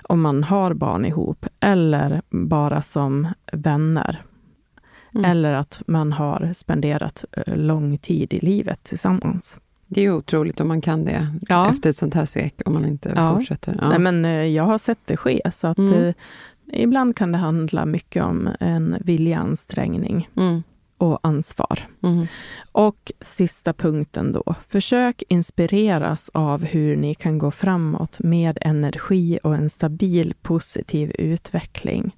om man har barn ihop eller bara som vänner. Mm. Eller att man har spenderat eh, lång tid i livet tillsammans. Det är otroligt om man kan det ja. efter ett sånt här svek, om man inte ja. fortsätter. Ja. Nej, men eh, jag har sett det ske, så att mm. eh, ibland kan det handla mycket om en viljeansträngning. Mm och ansvar. Mm. Och sista punkten då. Försök inspireras av hur ni kan gå framåt med energi och en stabil positiv utveckling.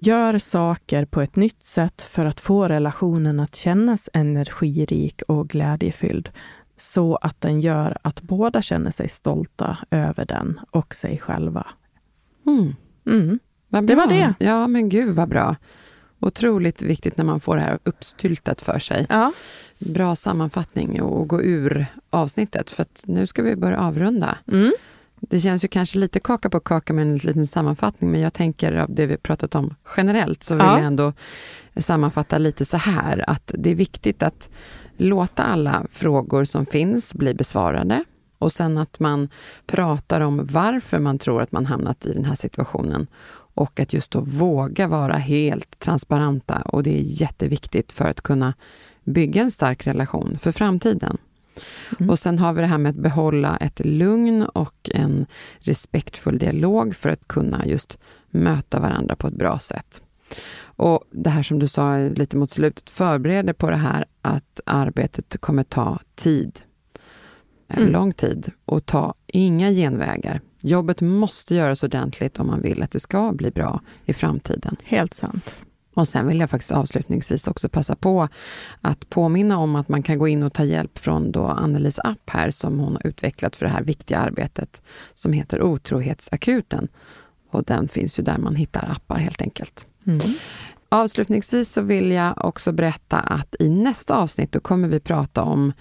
Gör saker på ett nytt sätt för att få relationen att kännas energirik och glädjefylld så att den gör att båda känner sig stolta över den och sig själva. Mm. Mm. Det var det. Ja, men gud vad bra. Otroligt viktigt när man får det här uppstyltat för sig. Ja. Bra sammanfattning och gå ur avsnittet, för nu ska vi börja avrunda. Mm. Det känns ju kanske lite kaka på kaka med en liten sammanfattning, men jag tänker av det vi pratat om generellt, så vill ja. jag ändå sammanfatta lite så här, att det är viktigt att låta alla frågor som finns bli besvarade och sen att man pratar om varför man tror att man hamnat i den här situationen och att just då våga vara helt transparenta och det är jätteviktigt för att kunna bygga en stark relation för framtiden. Mm. Och sen har vi det här med att behålla ett lugn och en respektfull dialog för att kunna just möta varandra på ett bra sätt. Och det här som du sa lite mot slutet, förbered dig på det här att arbetet kommer ta tid. en mm. lång tid och ta inga genvägar. Jobbet måste göras ordentligt om man vill att det ska bli bra i framtiden. Helt sant. Och sen vill jag faktiskt avslutningsvis också passa på att påminna om att man kan gå in och ta hjälp från då Annelies app här som hon har utvecklat för det här viktiga arbetet som heter Otrohetsakuten. Och den finns ju där man hittar appar helt enkelt. Mm. Avslutningsvis så vill jag också berätta att i nästa avsnitt då kommer vi prata om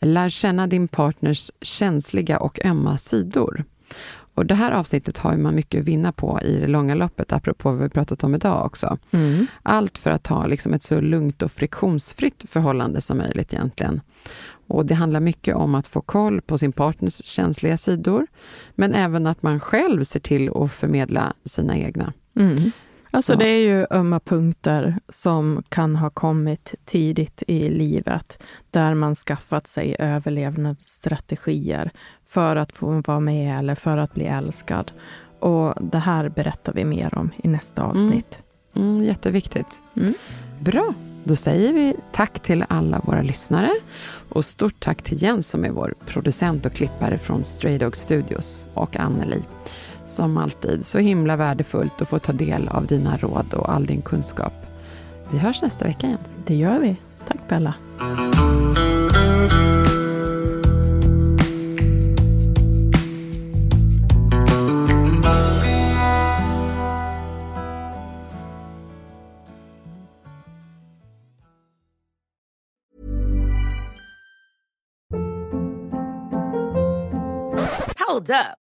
Lär känna din partners känsliga och ömma sidor. Och det här avsnittet har man mycket att vinna på i det långa loppet, apropå vad vi pratat om idag också. Mm. Allt för att ha liksom ett så lugnt och friktionsfritt förhållande som möjligt egentligen. Och det handlar mycket om att få koll på sin partners känsliga sidor, men även att man själv ser till att förmedla sina egna. Mm. Alltså det är ju ömma punkter som kan ha kommit tidigt i livet, där man skaffat sig överlevnadsstrategier för att få vara med eller för att bli älskad. Och det här berättar vi mer om i nästa mm. avsnitt. Mm. Mm, jätteviktigt. Mm. Bra, då säger vi tack till alla våra lyssnare och stort tack till Jens som är vår producent och klippare från Stray Dog Studios och Anneli som alltid så himla värdefullt att få ta del av dina råd och all din kunskap. Vi hörs nästa vecka igen. Det gör vi. Tack Bella. Hold up.